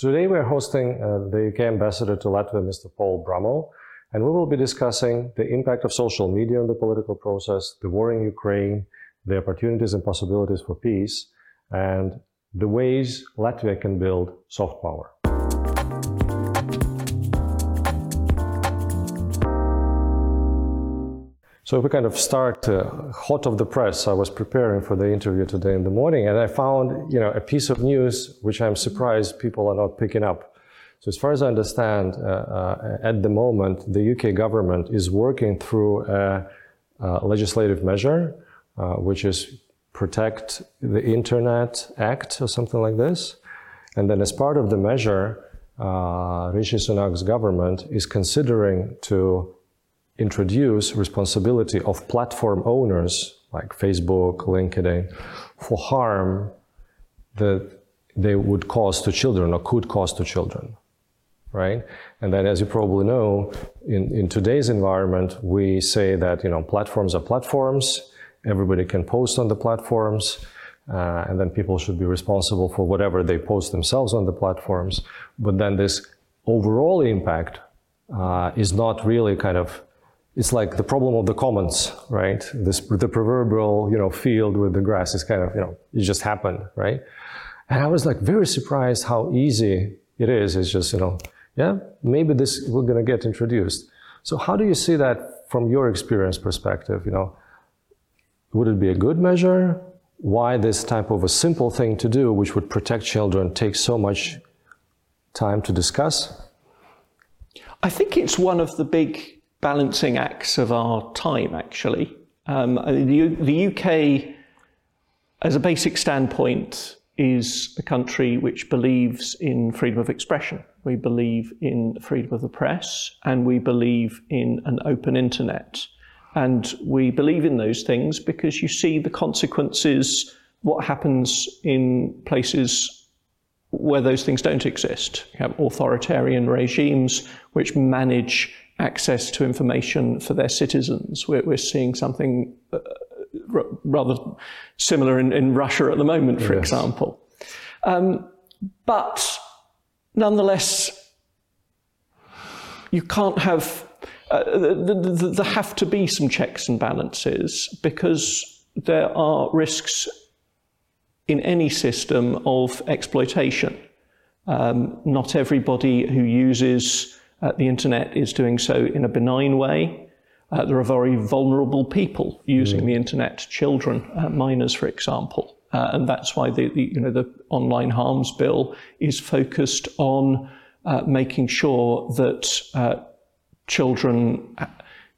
Today we're hosting uh, the UK ambassador to Latvia, Mr. Paul Brummell, and we will be discussing the impact of social media on the political process, the war in Ukraine, the opportunities and possibilities for peace, and the ways Latvia can build soft power. So we kind of start uh, hot off the press, I was preparing for the interview today in the morning, and I found, you know, a piece of news which I'm surprised people are not picking up. So as far as I understand, uh, uh, at the moment, the UK government is working through a, a legislative measure, uh, which is Protect the Internet Act or something like this. And then as part of the measure, uh, Rishi Sunak's government is considering to introduce responsibility of platform owners like Facebook, LinkedIn, for harm that they would cause to children or could cause to children, right? And then, as you probably know, in, in today's environment, we say that you know platforms are platforms. Everybody can post on the platforms, uh, and then people should be responsible for whatever they post themselves on the platforms. But then this overall impact uh, is not really kind of it's like the problem of the commons, right? This, the proverbial, you know, field with the grass is kind of, you know, it just happened, right? And I was like very surprised how easy it is. It's just, you know, yeah, maybe this, we're going to get introduced. So how do you see that from your experience perspective? You know, would it be a good measure? Why this type of a simple thing to do, which would protect children, takes so much time to discuss? I think it's one of the big balancing acts of our time, actually. Um, the, the UK, as a basic standpoint, is a country which believes in freedom of expression. We believe in freedom of the press and we believe in an open internet. And we believe in those things because you see the consequences, what happens in places where those things don't exist. You have authoritarian regimes which manage access to information for their citizens. We're, we're seeing something uh, r- rather similar in, in, Russia at the moment, for yes. example. Um, but nonetheless, you can't have, uh, there have to be some checks and balances because there are risks in any system of exploitation. Um, not everybody who uses uh, the internet is doing so in a benign way. Uh, there are very vulnerable people using mm. the internet, children, uh, minors, for example. Uh, and that's why the, the, you know, the online harms bill is focused on uh, making sure that uh, children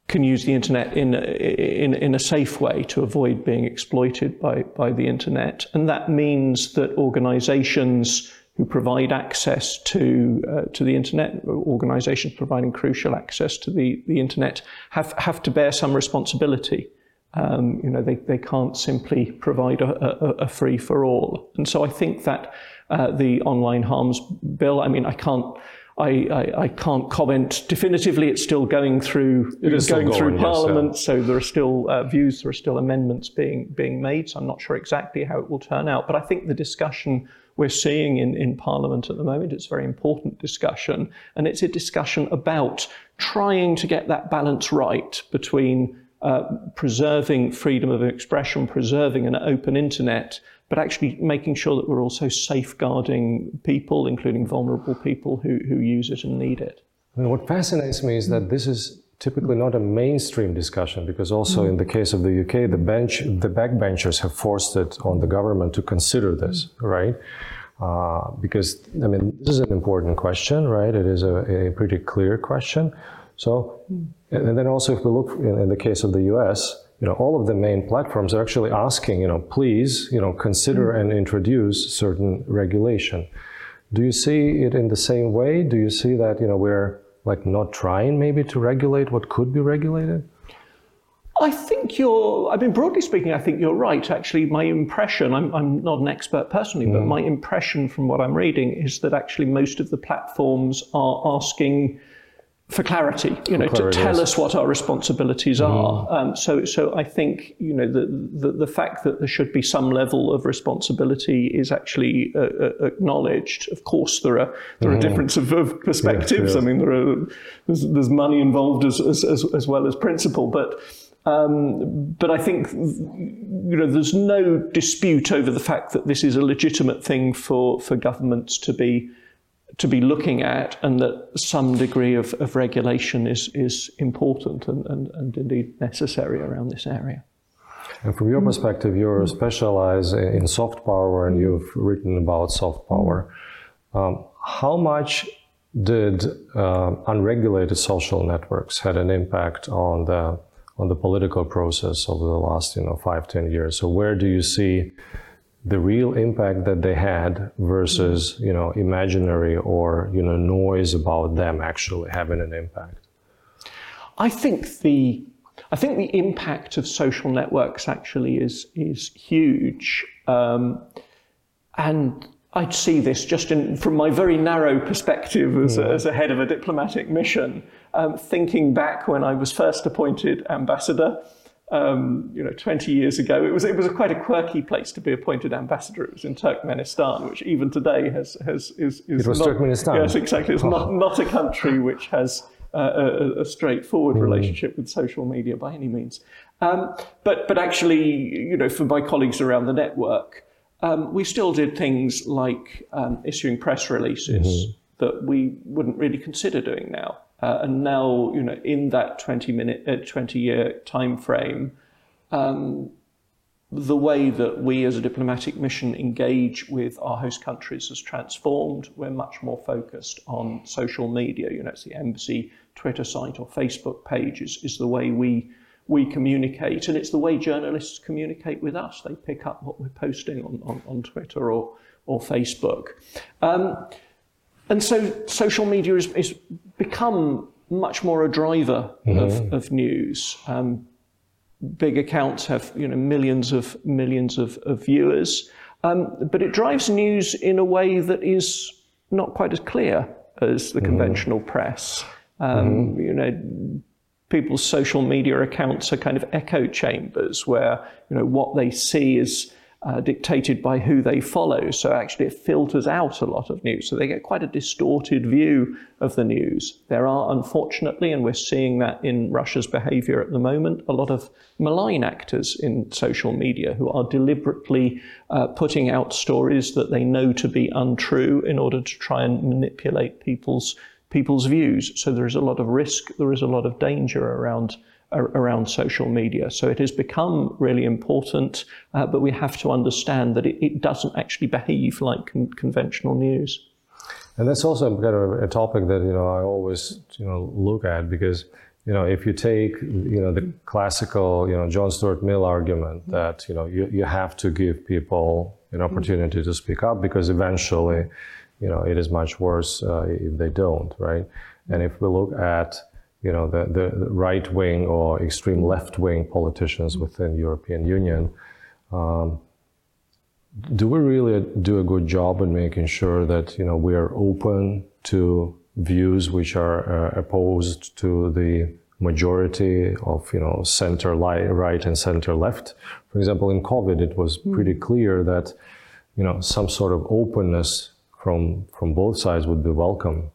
can use the internet in, in, in a safe way to avoid being exploited by, by the internet. And that means that organizations who provide access to uh, to the internet, organisations providing crucial access to the, the internet, have have to bear some responsibility. Um, you know, they, they can't simply provide a, a, a free for all. And so I think that uh, the online harms bill, I mean, I can't. I, I, I, can't comment definitively. It's still going through it is going, going through Parliament, yeah. so there are still uh, views, there are still amendments being being made. So I'm not sure exactly how it will turn out. But I think the discussion we're seeing in, in Parliament at the moment. It's a very important discussion, and it's a discussion about trying to get that balance right between uh, preserving freedom of expression, preserving an open internet, but actually making sure that we're also safeguarding people, including vulnerable people who, who use it and need it. And what fascinates me is that this is typically not a mainstream discussion because also in the case of the UK, the bench, the backbenchers have forced it on the government to consider this, right? Uh, because I mean, this is an important question, right? It is a, a pretty clear question. So, and then also if we look in, in, the case of the U.S., you know, all of the main platforms are actually asking, you know, please, you know, consider and introduce certain regulation. Do you see it in the same way? Do you see that, you know, we're like not trying maybe to regulate what could be regulated? I think you're, I mean, broadly speaking, I think you're right. Actually, my impression, I'm, I'm not an expert personally, mm. but my impression from what I'm reading is that actually most of the platforms are asking for clarity, you know, to tell yes. us what our responsibilities are. Um, so, so I think you know the, the the fact that there should be some level of responsibility is actually uh, uh, acknowledged. Of course, there are there are differences of, of perspectives. yes. I mean, there are there's, there's money involved as, as as as well as principle, but. Um, but I think you know there's no dispute over the fact that this is a legitimate thing for, for governments to be to be looking at, and that some degree of, of regulation is is important and, and, and indeed necessary around this area. And from your perspective, you're specialized in soft power and you've written about soft power. Um, how much did uh, unregulated social networks had an impact on the on the political process over the last you know five ten years? So where do you see the real impact that they had versus you know imaginary or you know noise about them actually having an impact? I think the I think the impact of social networks actually is is huge, um, and I'd see this just in, from my very narrow perspective as, a, as a head of a diplomatic mission, um, thinking back when I was first appointed ambassador. Um, you know, 20 years ago, it was it was a quite a quirky place to be appointed ambassador. It was in Turkmenistan, which even today has has is, is It was not, Turkmenistan? Yes, exactly. It's not not a country which has uh, a, a straightforward relationship with social media by any means. Um, but but actually, you know, for my colleagues around the network, um, we still did things like um, issuing press releases that we wouldn't really consider doing now. Uh, and now, you know, in that 20 minute, uh, 20 year time frame, um, the way that we as a diplomatic mission engage with our host countries has transformed. We're much more focused on social media. You know, it's the embassy Twitter site or Facebook page is, is the way we we communicate, and it's the way journalists communicate with us. They pick up what we're posting on, on, on Twitter or or Facebook. Um, and so social media has, has become much more a driver of, of news. Um, big accounts have you know millions of millions of, of viewers, um, but it drives news in a way that is not quite as clear as the conventional press. Um, You know, people's social media accounts are kind of echo chambers where you know what they see is uh, dictated by who they follow. So actually, it filters out a lot of news. So they get quite a distorted view of the news. There are, unfortunately, and we're seeing that in Russia's behaviour at the moment, a lot of malign actors in social media who are deliberately uh, putting out stories that they know to be untrue in order to try and manipulate people's people's views. So there is a lot of risk, there is a lot of danger around around social media. So it has become really important, uh, but we have to understand that it, it doesn't actually behave like con- conventional news. And that's also kind of a topic that you know I always you know look at because you know if you take you know the classical you know John Stuart Mill argument that you know you, you have to give people an opportunity to speak up because eventually you know it is much worse uh, if they don't right and if we look at you know the, the right wing or extreme left wing politicians within European Union um, do we really do a good job in making sure that you know we are open to views which are uh, opposed to the majority of you know center li- right and center left? For example in covid it was pretty clear that you know some sort of openness from from both sides would be welcome.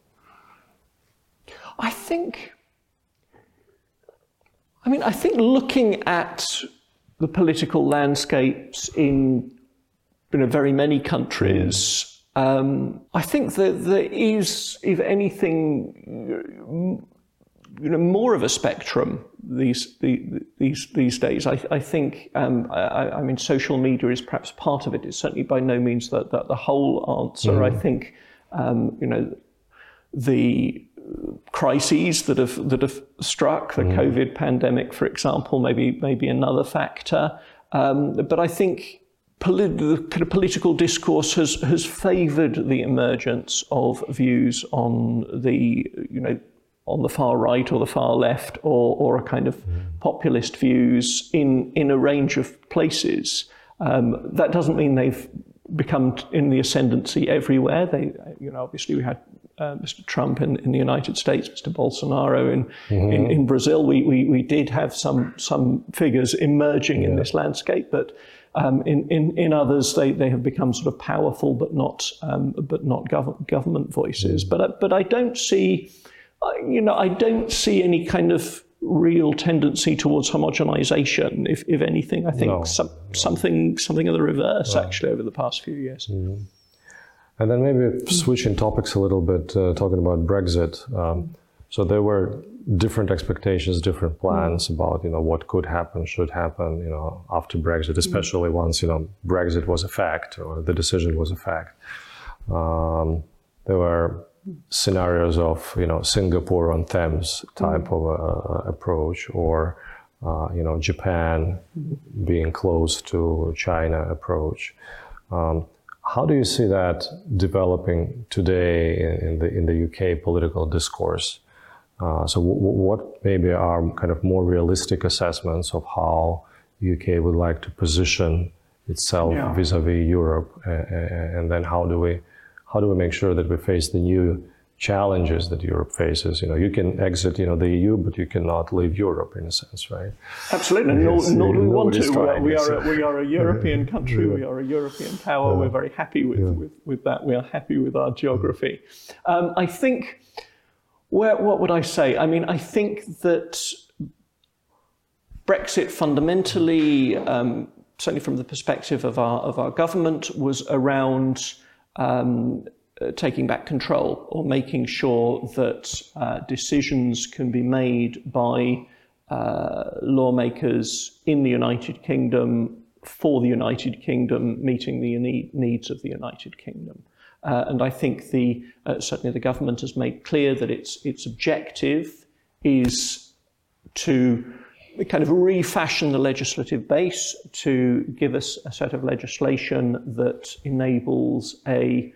I think, I mean, I think looking at the political landscapes in you know, very many countries, um, I think that there is, if anything, you know, more of a spectrum these these these days. I, I think um, I, I mean social media is perhaps part of it. It's certainly by no means the, the, the whole answer. I think um, you know the crises that have that have struck the COVID pandemic, for example, maybe maybe another factor. Um, but I think polit- the kind of political discourse has has favoured the emergence of views on the you know on the far right or the far left or, or a kind of populist views in, in a range of places. Um, that doesn't mean they've become in the ascendancy everywhere. They, you know, obviously we had uh, Mr. Trump in, in the United States, Mr. Bolsonaro in, mm-hmm. in, in, Brazil. We, we, we did have some, some figures emerging yeah. in this landscape, but um, in, in, in others, they, they have become sort of powerful but not, um, but not gov- government voices. Mm-hmm. But, but I don't see, you know, I don't see any kind of real tendency towards homogenization. If, if anything, I think no, some, no. something something of the reverse no. actually over the past few years. Mm-hmm. And then maybe switching topics a little bit, uh, talking about Brexit. Um, so there were different expectations, different plans mm. about you know what could happen, should happen, you know, after Brexit, mm. especially once you know Brexit was a fact or the decision was a fact. Um, there were scenarios of you know Singapore on Thames type mm. of a, approach, or uh, you know Japan being close to China approach. Um, how do you see that developing today in the in the UK political discourse? Uh, so, w- what maybe are kind of more realistic assessments of how UK would like to position itself yeah. vis-a-vis Europe, and then how do we how do we make sure that we face the new challenges that Europe faces. You know, you can exit, you know, the EU, but you cannot leave Europe in a sense, right? Absolutely, nor, nor, do we want to. We, are, a, we are a European country. Yeah. We are a European power. Yeah. We're very happy with, yeah. with, with that. We are happy with our geography. Um, I think. Where, what would I say? I mean, I think that Brexit fundamentally, um, certainly from the perspective of our of our government, was around um, taking back control or making sure that uh, decisions can be made by uh, lawmakers in the United Kingdom for the United Kingdom, meeting the needs of the United Kingdom. Uh, and I think the uh, certainly the government has made clear that its its objective is to kind of refashion the legislative base to give us a set of legislation that enables a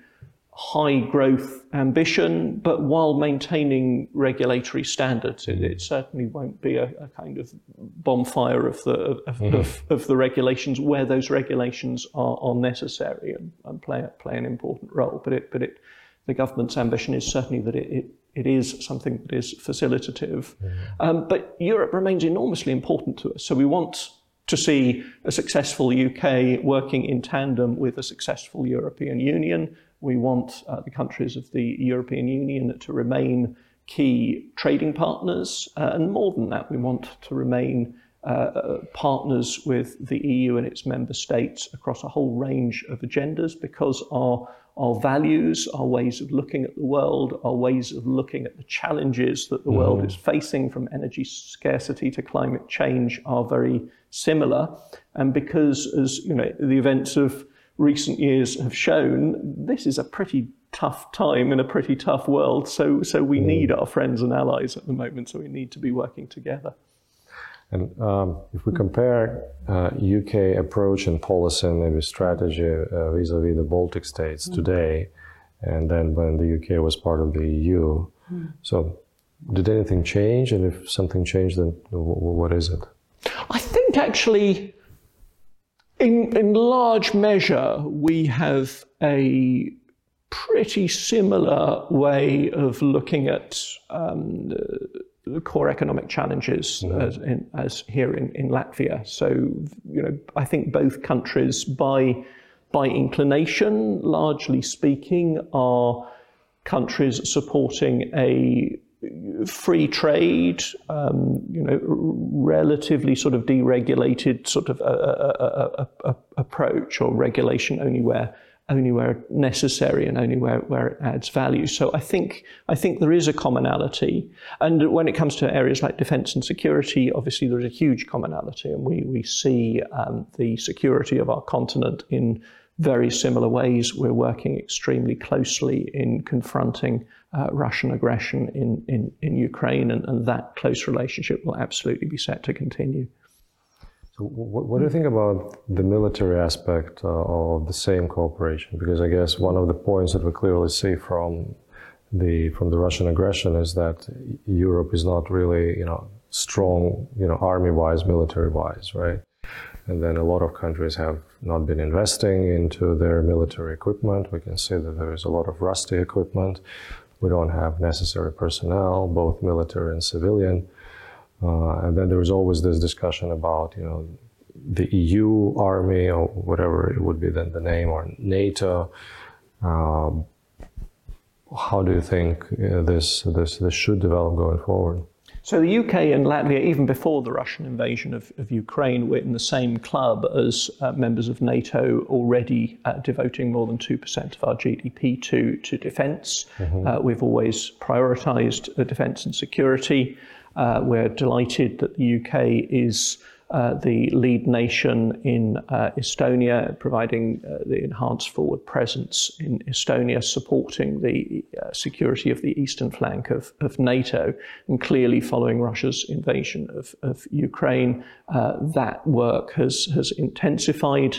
high growth ambition, but while maintaining regulatory standards. It, it certainly won't be a, a, kind of bonfire of the, of, mm-hmm. of, of, the regulations where those regulations are, are necessary and, and, play, play an important role. But, it, but it, the government's ambition is certainly that it, it, it is something that is facilitative. Mm-hmm. Um, but Europe remains enormously important to us. So we want to see a successful UK working in tandem with a successful European Union we want uh, the countries of the European Union to remain key trading partners. Uh, and more than that, we want to remain uh, uh partners with the EU and its member states across a whole range of agendas because our, our values, our ways of looking at the world, our ways of looking at the challenges that the mm-hmm. world is facing from energy scarcity to climate change are very similar. And because, as you know, the events of recent years have shown, this is a pretty tough time in a pretty tough world. So, so we mm. need our friends and allies at the moment. So we need to be working together. And um, if we compare uh, UK approach and policy and maybe strategy uh, vis-a-vis the Baltic states mm. today, and then when the UK was part of the EU, mm. so did anything change? And if something changed, then what is it? I think actually in, in large measure, we have a pretty similar way of looking at um, the, core economic challenges mm-hmm. as, in, as, here in, in Latvia. So, you know, I think both countries, by by inclination, largely speaking, are countries supporting a free trade, um, you know, relatively sort of deregulated sort of a, a, a, approach or regulation only where only where necessary and only where, where it adds value. So I think I think there is a commonality. And when it comes to areas like defence and security, obviously there is a huge commonality, and we we see um, the security of our continent in very similar ways. We're working extremely closely in confronting uh, Russian aggression in, in, in Ukraine, and, and, that close relationship will absolutely be set to continue. So, what, what do you think about the military aspect uh, of the same cooperation? Because I guess one of the points that we clearly see from the from the Russian aggression is that Europe is not really, you know, strong, you know, army-wise, military-wise, right? And then a lot of countries have not been investing into their military equipment. We can see that there is a lot of rusty equipment. We don't have necessary personnel, both military and civilian. Uh, and then there was always this discussion about, you know, the EU army or whatever it would be then the name or NATO. Um, how do you think uh, this, this, this should develop going forward? So the UK and Latvia, even before the Russian invasion of, of Ukraine, were in the same club as uh, members of NATO, already uh, devoting more than 2% of our GDP to, to defence. Mm-hmm. Uh, we've always prioritised uh, defence and security. Uh, we're delighted that the UK is uh, the lead nation in uh, Estonia, providing uh, the enhanced forward presence in Estonia, supporting the uh, security of the eastern flank of, of, NATO, and clearly following Russia's invasion of, of Ukraine, uh, that work has, has intensified.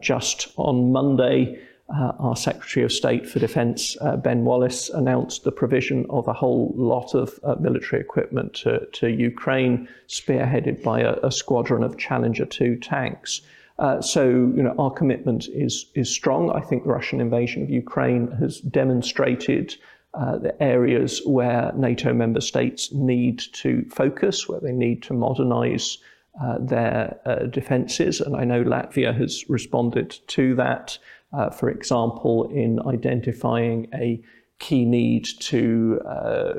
just on Monday, uh, our Secretary of State for Defence, uh, Ben Wallace, announced the provision of a whole lot of uh, military equipment to, to, Ukraine, spearheaded by a, a squadron of Challenger 2 tanks. Uh, so, you know, our commitment is, is strong. I think the Russian invasion of Ukraine has demonstrated uh, the areas where NATO member states need to focus, where they need to modernize uh, their defences. And I know Latvia has responded to that uh, for example, in identifying a key need to uh,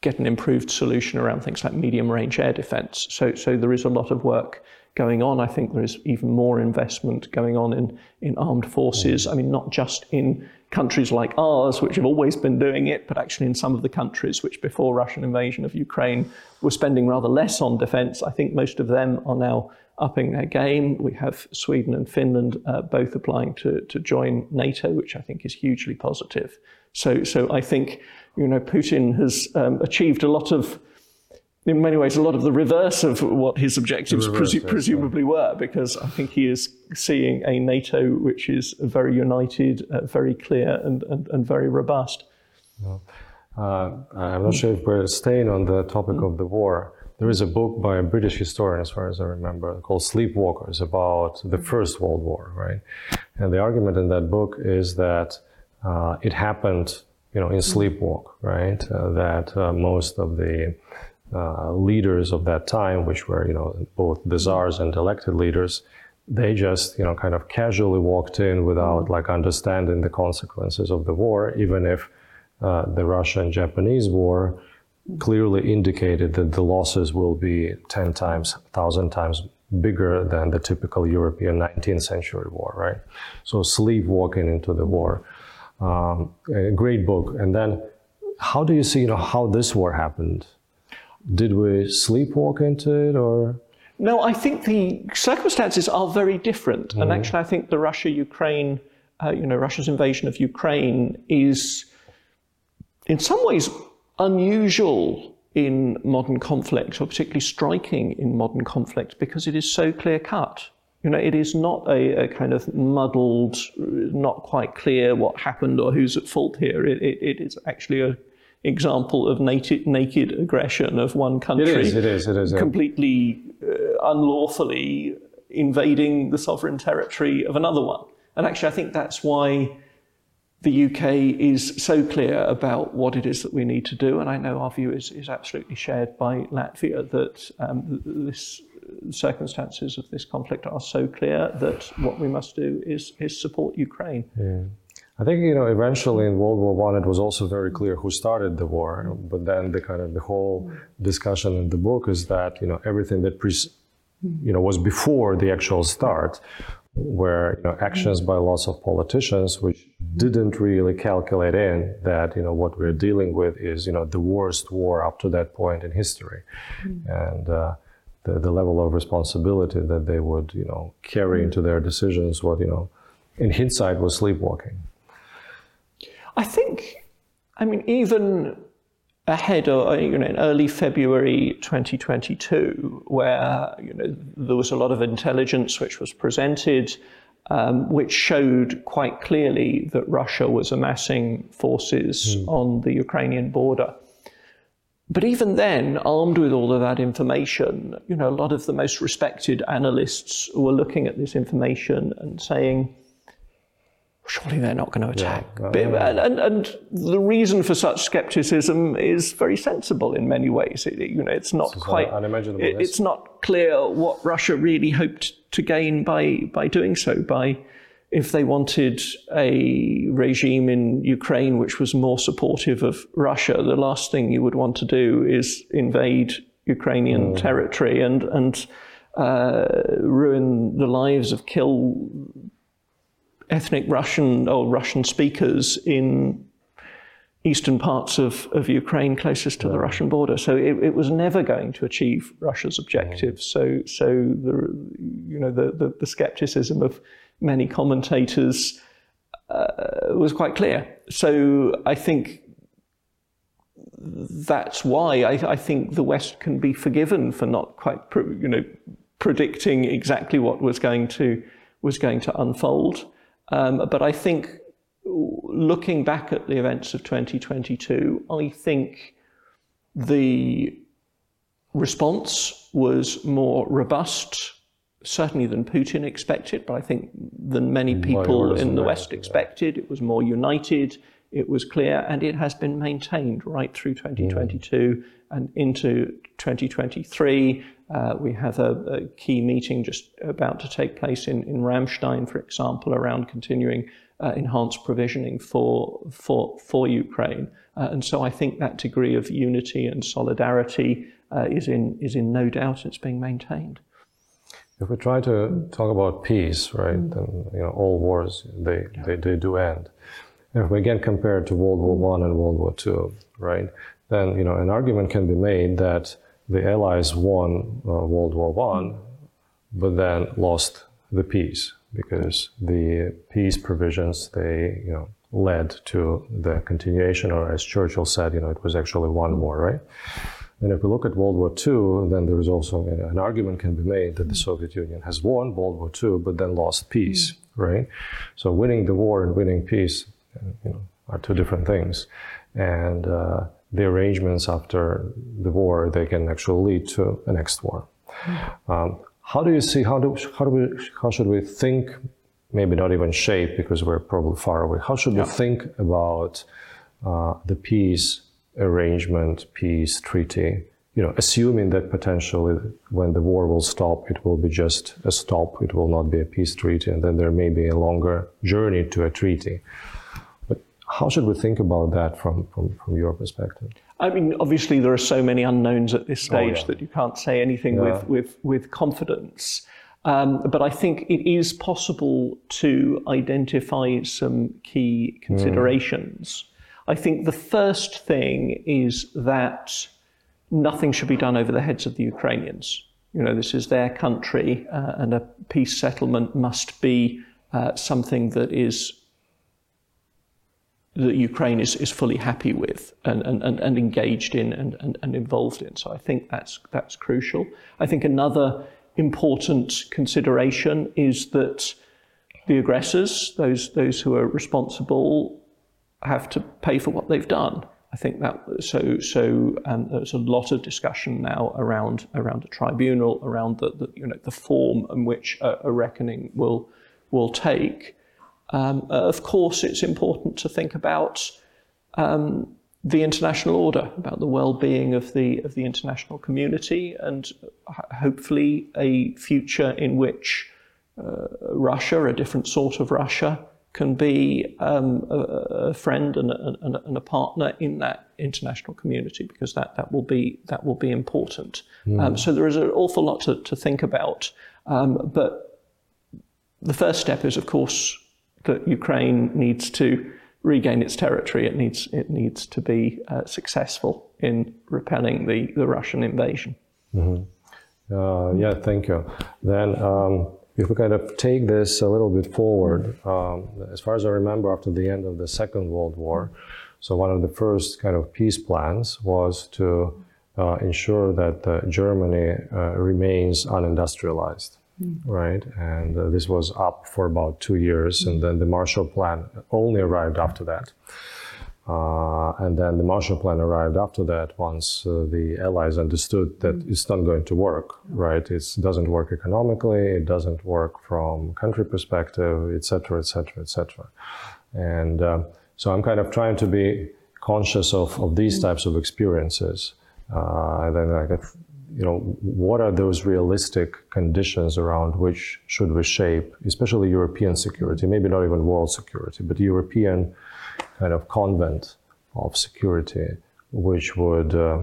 get an improved solution around things like medium range air defense. So, so there is a lot of work going on. I think there is even more investment going on in, in armed forces. I mean, not just in countries like ours, which have always been doing it, but actually in some of the countries which before Russian invasion of Ukraine were spending rather less on defense. I think most of them are now upping their game. We have Sweden and Finland uh, both applying to, to join NATO, which I think is hugely positive. So, so I think you know Putin has um, achieved a lot of, in many ways, a lot of the reverse of what his objectives reverse, presu- presumably were, because I think he is seeing a NATO which is very united, uh, very clear, and, and, and very robust. Well, uh, I'm not sure if we're staying on the topic mm. of the war. There is a book by a British historian, as far as I remember, called Sleepwalkers about the First World War, right? And the argument in that book is that uh, it happened, you know, in sleepwalk, right? Uh, that uh, most of the uh, leaders of that time, which were, you know, both the czars and elected leaders, they just, you know, kind of casually walked in without like understanding the consequences of the war, even if uh, the Russian Japanese war clearly indicated that the losses will be 10 times, 1,000 times bigger than the typical European 19th century war, right? So sleepwalking into the war. Um, a great book. And then how do you see, you know, how this war happened? Did we sleepwalk into it or? No, I think the circumstances are very different. Mm. And actually, I think the Russia-Ukraine, uh, you know, Russia's invasion of Ukraine is in some ways unusual in modern conflict, or particularly striking in modern conflict, because it is so clear cut. You know, it is not a, a, kind of muddled, not quite clear what happened or who's at fault here. It, it, it is actually an example of naked, naked aggression of one country. It is, it is, it is. Completely uh, unlawfully invading the sovereign territory of another one. And actually, I think that's why the UK is so clear about what it is that we need to do, and I know our view is, is absolutely shared by Latvia that um, this circumstances of this conflict are so clear that what we must do is, is support Ukraine. Yeah. I think you know eventually in World War One it was also very clear who started the war, but then the kind of the whole discussion in the book is that you know everything that pre- you know was before the actual start where you know actions by lots of politicians which didn't really calculate in that you know what we're dealing with is you know the worst war up to that point in history mm. and uh, the, the level of responsibility that they would you know carry into their decisions what you know in hindsight was sleepwalking i think i mean even ahead of you know in early February 2022, where you know there was a lot of intelligence which was presented, um, which showed quite clearly that Russia was amassing forces mm. on the Ukrainian border. But even then, armed with all of that information, you know, a lot of the most respected analysts were looking at this information and saying, surely they're not going to attack. Yeah. and, and, and, the reason for such skepticism is very sensible in many ways. It, you know, it's not quite unimaginable. It, it's not clear what Russia really hoped to gain by by doing so. By if they wanted a regime in Ukraine which was more supportive of Russia, the last thing you would want to do is invade Ukrainian mm. territory and and uh, ruin the lives of kill ethnic Russian or Russian speakers in eastern parts of, of Ukraine closest to the Russian border. So it, it, was never going to achieve Russia's objectives. So, so the, you know, the, the, the skepticism of many commentators uh, was quite clear. So I think that's why I, I, think the West can be forgiven for not quite, you know, predicting exactly what was going to was going to unfold. Um, but I think looking back at the events of 2022, I think the response was more robust, certainly than Putin expected, but I think than many people in the West expected. It was more united, it was clear, and it has been maintained right through 2022 mm. and into 2023. Uh, we have a, a, key meeting just about to take place in, in Ramstein, for example, around continuing uh, enhanced provisioning for, for, for Ukraine. Uh, and so I think that degree of unity and solidarity uh, is, in, is in no doubt it's being maintained. If we try to talk about peace, right, mm. then you know all wars they, yeah. they, they do end. if we again compare it to World War One and World War Two, right, then you know an argument can be made that the Allies won uh, World War One, but then lost the peace because the peace provisions they you know led to the continuation, or as Churchill said, you know it was actually one war, right? And if we look at World War II, then there is also an argument can be made that the Soviet Union has won World War II, but then lost peace, right? So winning the war and winning peace, you know, are two different things, and uh, the arrangements after the war, they can actually lead to a next war. Um, how do you see, how do, how do we, how should we think, maybe not even shape because we're probably far away, how should yeah. we think about uh, the peace arrangement, peace treaty, you know, assuming that potentially when the war will stop, it will be just a stop, it will not be a peace treaty, and then there may be a longer journey to a treaty. How should we think about that from, from, from your perspective? I mean, obviously, there are so many unknowns at this stage oh, yeah. that you can't say anything yeah. with, with, with confidence. Um, but I think it is possible to identify some key considerations. Mm. I think the first thing is that nothing should be done over the heads of the Ukrainians. You know, this is their country, uh, and a peace settlement must be uh, something that is that Ukraine is, is fully happy with and, and, and engaged in and, and, and involved in. So I think that's, that's crucial. I think another important consideration is that the aggressors, those, those who are responsible, have to pay for what they've done. I think that so so um, there's a lot of discussion now around around a tribunal, around the, the you know the form in which a, a reckoning will will take. Um, uh, of course, it's important to think about um, the international order, about the well-being of the of the international community, and hopefully a future in which uh, Russia, a different sort of Russia, can be um, a, a, friend and a, and a, partner in that international community, because that, that will be that will be important. Mm. so there is an awful lot to, to think about, um, but the first step is, of course, that Ukraine needs to regain its territory. It needs it needs to be uh, successful in repelling the, the Russian invasion. Mm-hmm. Uh, yeah, thank you. Then, um, if we kind of take this a little bit forward, um, as far as I remember, after the end of the Second World War, so one of the first kind of peace plans was to uh, ensure that uh, Germany uh, remains unindustrialized. Mm. right? And uh, this was up for about two years, and then the Marshall Plan only arrived after that. Uh, and then the Marshall Plan arrived after that once uh, the Allies understood that mm-hmm. it's not going to work, right? It doesn't work economically, it doesn't work from country perspective, et cetera, et cetera, et cetera. And um, so I'm kind of trying to be conscious of, of these types of experiences. Uh, and then like, you know, what are those realistic conditions around which should we shape, especially European security, maybe not even world security, but European kind of convent of security, which would uh,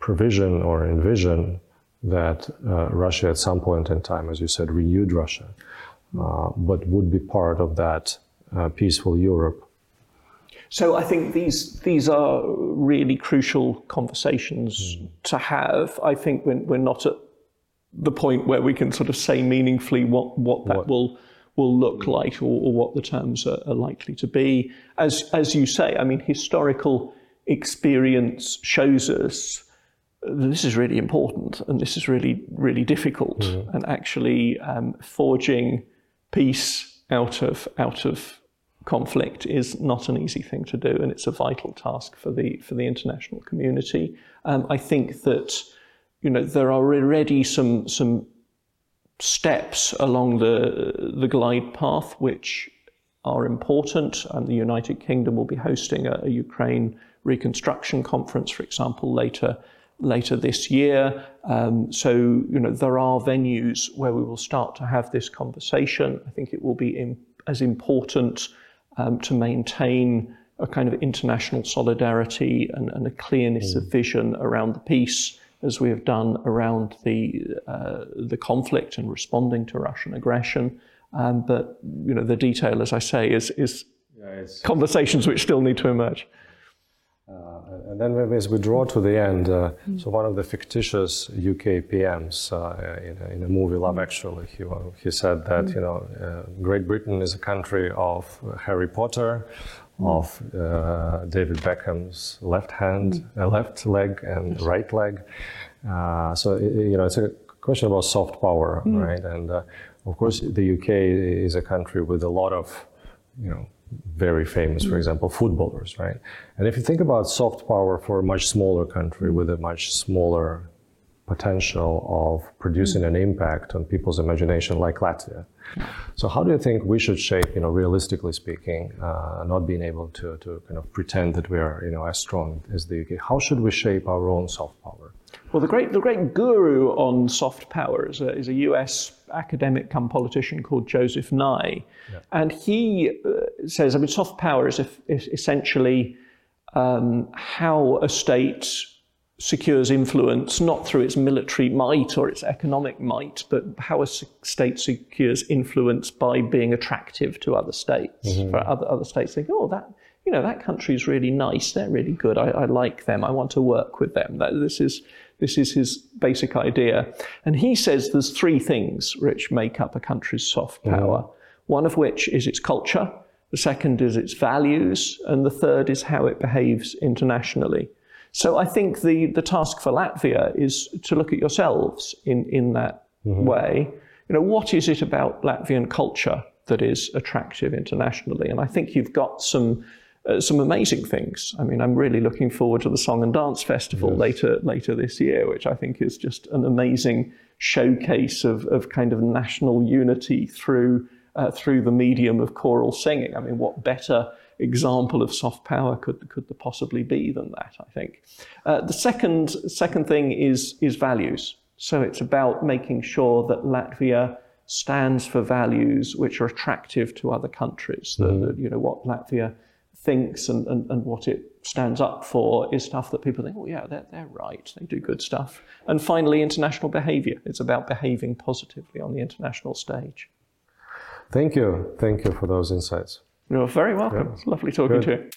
provision or envision that uh, Russia at some point in time, as you said, renewed Russia, uh, but would be part of that uh, peaceful Europe. So I think these these are really crucial conversations mm. to have. I think we're, we're not at the point where we can sort of say meaningfully what, what that what? will will look like or, or what the terms are, are, likely to be. As, as you say, I mean, historical experience shows us this is really important and this is really, really difficult. Mm-hmm. And actually, um, forging peace out of, out of conflict is not an easy thing to do, and it's a vital task for the, for the international community. Um, I think that you know, there are already some, some steps along the, the glide path which are important. And the United Kingdom will be hosting a, a Ukraine reconstruction conference, for example, later later this year. Um, so, you know, there are venues where we will start to have this conversation. I think it will be in, as important um, to maintain a kind of international solidarity and, and a clearness mm. of vision around the peace as we have done around the, uh, the conflict and responding to Russian aggression. Um, but you know, the detail, as I say, is, is yeah, conversations which still need to emerge. Uh, and then as we draw to the end, uh, mm. so one of the fictitious UK PMs uh, in, a, in, a, movie Love Actually, he, he said that mm. you know uh, Great Britain is a country of Harry Potter, mm. of uh, David Beckham's left hand, mm. left leg, and right leg. Uh, so you know, it's a question about soft power, mm. right? And uh, of course, the UK is a country with a lot of, you know, very famous, for example, footballers, right? And if you think about soft power for a much smaller country with a much smaller potential of producing an impact on people's imagination, like Latvia. So, how do you think we should shape, you know, realistically speaking, uh, not being able to, to kind of pretend that we are, you know, as strong as the UK? How should we shape our own soft power? Well, the great, the great guru on soft power is a, is a US academic come politician called Joseph Nye. Yeah. And he uh, says, I mean, soft power is, is essentially um, how a state secures influence not through its military might or its economic might, but how a state secures influence by being attractive to other states. Mm-hmm. For other, other states think, oh, that you know that country is really nice. They're really good. I, I like them. I want to work with them. That, this is this is his basic idea. And he says there's three things which make up a country's soft mm-hmm. power. Mm-hmm. One of which is its culture. The second is its values, and the third is how it behaves internationally. So I think the, the task for Latvia is to look at yourselves in, in that mm-hmm. way. You know, what is it about Latvian culture that is attractive internationally? And I think you've got some uh, some amazing things. I mean, I'm really looking forward to the Song and Dance Festival yes. later later this year, which I think is just an amazing showcase of, of kind of national unity through uh, through the medium of choral singing. I mean, what better example of soft power could, could there possibly be than that, I think. Uh, the second, second thing is, is values. So it's about making sure that Latvia stands for values which are attractive to other countries. That, you know, what Latvia thinks and, and, and what it stands up for is stuff that people think, oh, yeah, they're, they're right. They do good stuff. And finally, international behavior. It's about behaving positively on the international stage. Thank you. Thank you for those insights. You're very welcome. Yeah. It's lovely talking Good. to you.